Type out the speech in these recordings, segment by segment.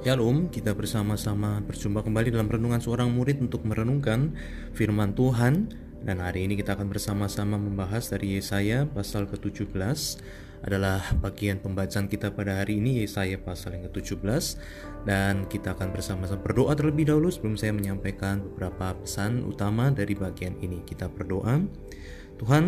Shalom, kita bersama-sama berjumpa kembali dalam renungan seorang murid untuk merenungkan firman Tuhan dan hari ini kita akan bersama-sama membahas dari Yesaya pasal ke-17 adalah bagian pembacaan kita pada hari ini Yesaya pasal yang ke-17 dan kita akan bersama-sama berdoa terlebih dahulu sebelum saya menyampaikan beberapa pesan utama dari bagian ini. Kita berdoa. Tuhan,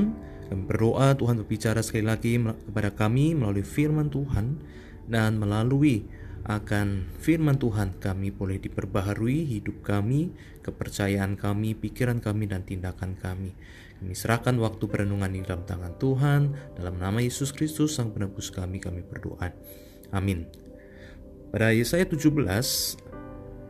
berdoa Tuhan berbicara sekali lagi kepada kami melalui firman Tuhan dan melalui akan firman Tuhan kami boleh diperbaharui hidup kami, kepercayaan kami, pikiran kami, dan tindakan kami. Kami serahkan waktu perenungan di dalam tangan Tuhan, dalam nama Yesus Kristus Sang Penebus kami, kami berdoa. Amin. Pada Yesaya 17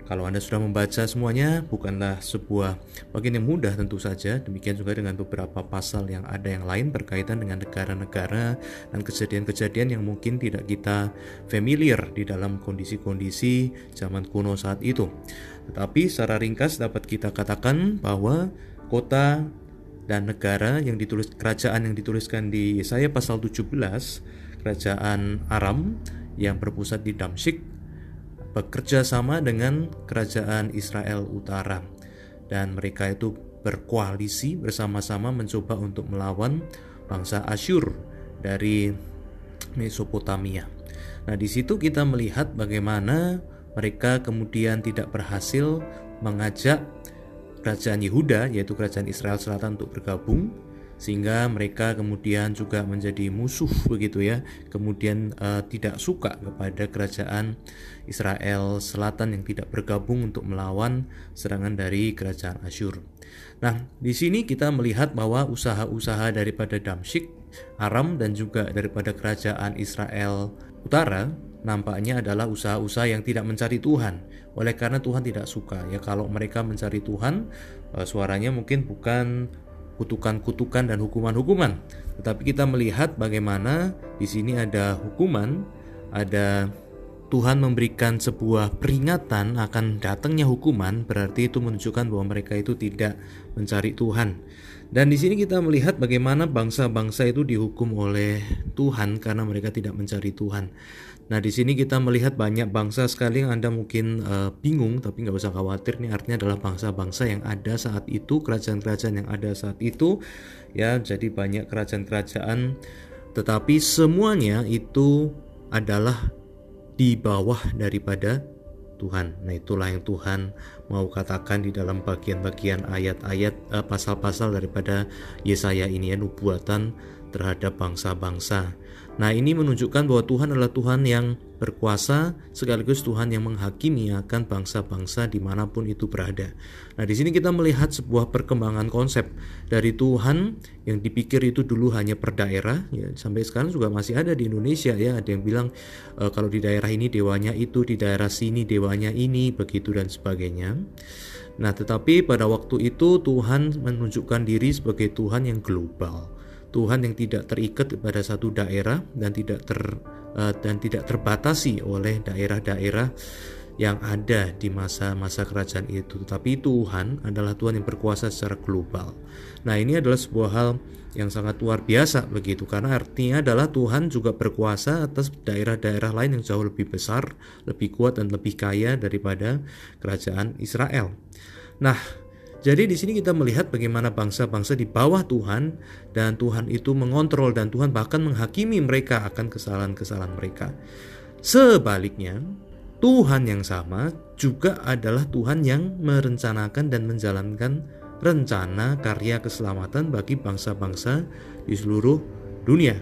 kalau Anda sudah membaca semuanya, bukanlah sebuah bagian yang mudah tentu saja. Demikian juga dengan beberapa pasal yang ada yang lain berkaitan dengan negara-negara dan kejadian-kejadian yang mungkin tidak kita familiar di dalam kondisi-kondisi zaman kuno saat itu. Tetapi secara ringkas dapat kita katakan bahwa kota dan negara yang ditulis kerajaan yang dituliskan di Yesaya pasal 17, kerajaan Aram yang berpusat di Damsyik bekerja sama dengan kerajaan Israel Utara dan mereka itu berkoalisi bersama-sama mencoba untuk melawan bangsa Asyur dari Mesopotamia. Nah, di situ kita melihat bagaimana mereka kemudian tidak berhasil mengajak kerajaan Yehuda yaitu kerajaan Israel Selatan untuk bergabung sehingga mereka kemudian juga menjadi musuh begitu ya kemudian uh, tidak suka kepada kerajaan Israel Selatan yang tidak bergabung untuk melawan serangan dari kerajaan Asyur. Nah, di sini kita melihat bahwa usaha-usaha daripada Damsyik, Aram dan juga daripada kerajaan Israel Utara nampaknya adalah usaha-usaha yang tidak mencari Tuhan. Oleh karena Tuhan tidak suka ya kalau mereka mencari Tuhan, eh, suaranya mungkin bukan kutukan-kutukan dan hukuman-hukuman. Tetapi kita melihat bagaimana di sini ada hukuman, ada Tuhan memberikan sebuah peringatan akan datangnya hukuman, berarti itu menunjukkan bahwa mereka itu tidak mencari Tuhan. Dan di sini kita melihat bagaimana bangsa-bangsa itu dihukum oleh Tuhan karena mereka tidak mencari Tuhan. Nah, di sini kita melihat banyak bangsa sekali yang Anda mungkin uh, bingung, tapi nggak usah khawatir. Ini artinya adalah bangsa-bangsa yang ada saat itu, kerajaan-kerajaan yang ada saat itu. Ya, jadi banyak kerajaan-kerajaan, tetapi semuanya itu adalah di bawah daripada Tuhan. Nah, itulah yang Tuhan mau katakan di dalam bagian-bagian ayat-ayat uh, pasal-pasal daripada Yesaya ini ya nubuatan terhadap bangsa-bangsa. Nah, ini menunjukkan bahwa Tuhan adalah Tuhan yang berkuasa sekaligus Tuhan yang menghakimi akan bangsa-bangsa di mana pun itu berada. Nah, di sini kita melihat sebuah perkembangan konsep dari Tuhan yang dipikir itu dulu hanya per daerah, ya sampai sekarang juga masih ada di Indonesia ya. Ada yang bilang e, kalau di daerah ini dewanya itu, di daerah sini dewanya ini, begitu dan sebagainya. Nah, tetapi pada waktu itu Tuhan menunjukkan diri sebagai Tuhan yang global Tuhan yang tidak terikat pada satu daerah dan tidak ter uh, dan tidak terbatasi oleh daerah-daerah yang ada di masa-masa kerajaan itu. Tetapi Tuhan adalah Tuhan yang berkuasa secara global. Nah, ini adalah sebuah hal yang sangat luar biasa begitu karena artinya adalah Tuhan juga berkuasa atas daerah-daerah lain yang jauh lebih besar, lebih kuat dan lebih kaya daripada kerajaan Israel. Nah, jadi di sini kita melihat bagaimana bangsa-bangsa di bawah Tuhan dan Tuhan itu mengontrol dan Tuhan bahkan menghakimi mereka akan kesalahan-kesalahan mereka. Sebaliknya, Tuhan yang sama juga adalah Tuhan yang merencanakan dan menjalankan rencana karya keselamatan bagi bangsa-bangsa di seluruh dunia.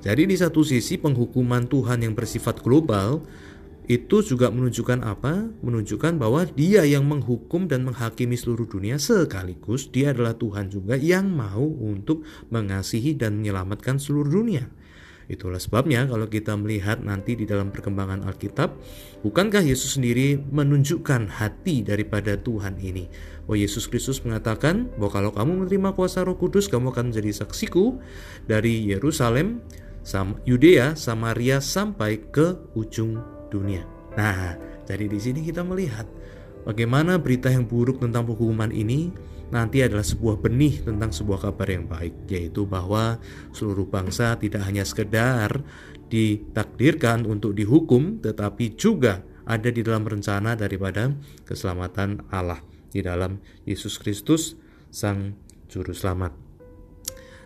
Jadi di satu sisi penghukuman Tuhan yang bersifat global itu juga menunjukkan apa? Menunjukkan bahwa dia yang menghukum dan menghakimi seluruh dunia sekaligus dia adalah Tuhan juga yang mau untuk mengasihi dan menyelamatkan seluruh dunia. Itulah sebabnya kalau kita melihat nanti di dalam perkembangan Alkitab, bukankah Yesus sendiri menunjukkan hati daripada Tuhan ini? Oh Yesus Kristus mengatakan bahwa kalau kamu menerima kuasa Roh Kudus, kamu akan menjadi saksiku dari Yerusalem, Yudea, Samaria sampai ke ujung dunia. Nah, jadi di sini kita melihat bagaimana berita yang buruk tentang penghukuman ini nanti adalah sebuah benih tentang sebuah kabar yang baik, yaitu bahwa seluruh bangsa tidak hanya sekedar ditakdirkan untuk dihukum, tetapi juga ada di dalam rencana daripada keselamatan Allah di dalam Yesus Kristus Sang Juru Selamat.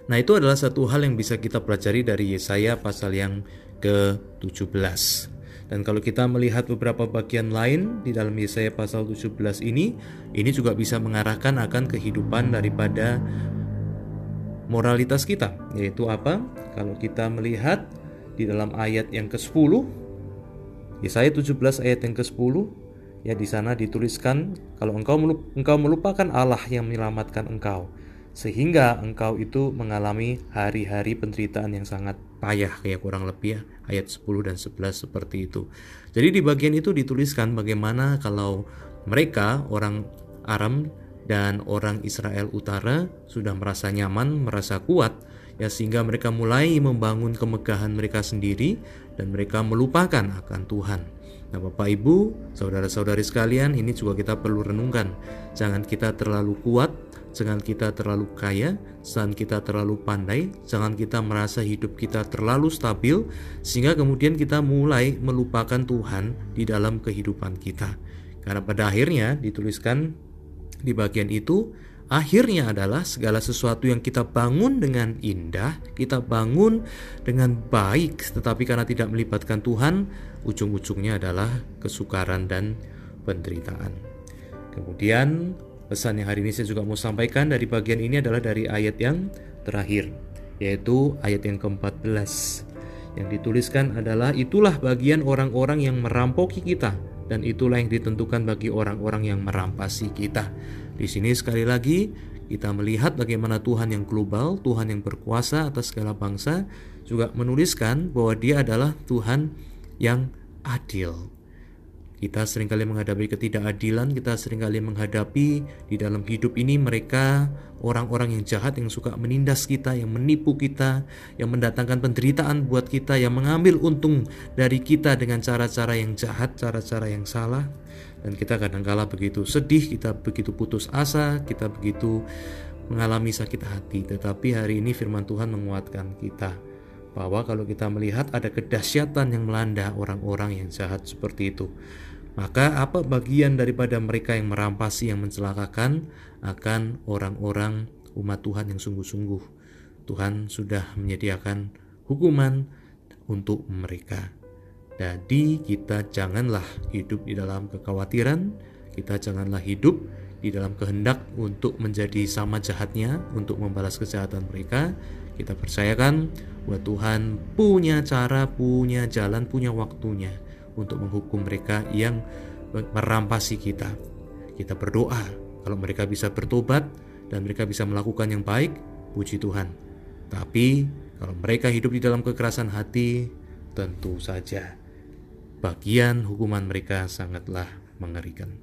Nah, itu adalah satu hal yang bisa kita pelajari dari Yesaya pasal yang ke-17. Dan kalau kita melihat beberapa bagian lain di dalam Yesaya pasal 17 ini, ini juga bisa mengarahkan akan kehidupan daripada moralitas kita, yaitu apa? Kalau kita melihat di dalam ayat yang ke-10, Yesaya 17 ayat yang ke-10, ya di sana dituliskan kalau engkau engkau melupakan Allah yang menyelamatkan engkau, sehingga engkau itu mengalami hari-hari penderitaan yang sangat payah kayak kurang lebih ya ayat 10 dan 11 seperti itu. Jadi di bagian itu dituliskan bagaimana kalau mereka orang Aram dan orang Israel Utara sudah merasa nyaman, merasa kuat ya sehingga mereka mulai membangun kemegahan mereka sendiri dan mereka melupakan akan Tuhan. Nah, Bapak Ibu, saudara-saudari sekalian, ini juga kita perlu renungkan. Jangan kita terlalu kuat jangan kita terlalu kaya, jangan kita terlalu pandai, jangan kita merasa hidup kita terlalu stabil, sehingga kemudian kita mulai melupakan Tuhan di dalam kehidupan kita. Karena pada akhirnya dituliskan di bagian itu, akhirnya adalah segala sesuatu yang kita bangun dengan indah, kita bangun dengan baik, tetapi karena tidak melibatkan Tuhan, ujung-ujungnya adalah kesukaran dan penderitaan. Kemudian Pesan yang hari ini saya juga mau sampaikan dari bagian ini adalah dari ayat yang terakhir, yaitu ayat yang ke-14. Yang dituliskan adalah itulah bagian orang-orang yang merampoki kita dan itulah yang ditentukan bagi orang-orang yang merampasi kita. Di sini sekali lagi kita melihat bagaimana Tuhan yang global, Tuhan yang berkuasa atas segala bangsa juga menuliskan bahwa Dia adalah Tuhan yang adil. Kita sering kali menghadapi ketidakadilan, kita sering kali menghadapi di dalam hidup ini mereka orang-orang yang jahat yang suka menindas kita, yang menipu kita, yang mendatangkan penderitaan buat kita, yang mengambil untung dari kita dengan cara-cara yang jahat, cara-cara yang salah. Dan kita kadang-kala begitu sedih, kita begitu putus asa, kita begitu mengalami sakit hati. Tetapi hari ini firman Tuhan menguatkan kita bahwa kalau kita melihat ada kedahsyatan yang melanda orang-orang yang jahat seperti itu, maka apa bagian daripada mereka yang merampasi yang mencelakakan akan orang-orang umat Tuhan yang sungguh-sungguh. Tuhan sudah menyediakan hukuman untuk mereka. Jadi kita janganlah hidup di dalam kekhawatiran, kita janganlah hidup di dalam kehendak untuk menjadi sama jahatnya, untuk membalas kejahatan mereka. Kita percayakan bahwa Tuhan punya cara, punya jalan, punya waktunya untuk menghukum mereka yang merampasi kita. Kita berdoa kalau mereka bisa bertobat dan mereka bisa melakukan yang baik, puji Tuhan. Tapi kalau mereka hidup di dalam kekerasan hati, tentu saja bagian hukuman mereka sangatlah mengerikan.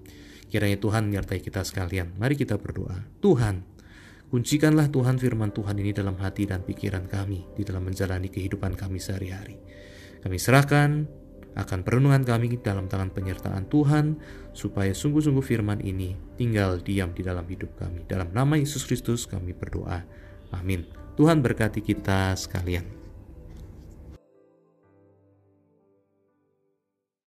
Kiranya Tuhan menyertai kita sekalian. Mari kita berdoa. Tuhan, kuncikanlah Tuhan firman Tuhan ini dalam hati dan pikiran kami di dalam menjalani kehidupan kami sehari-hari. Kami serahkan akan perenungan kami dalam tangan penyertaan Tuhan, supaya sungguh-sungguh firman ini tinggal diam di dalam hidup kami. Dalam nama Yesus Kristus kami berdoa. Amin. Tuhan berkati kita sekalian.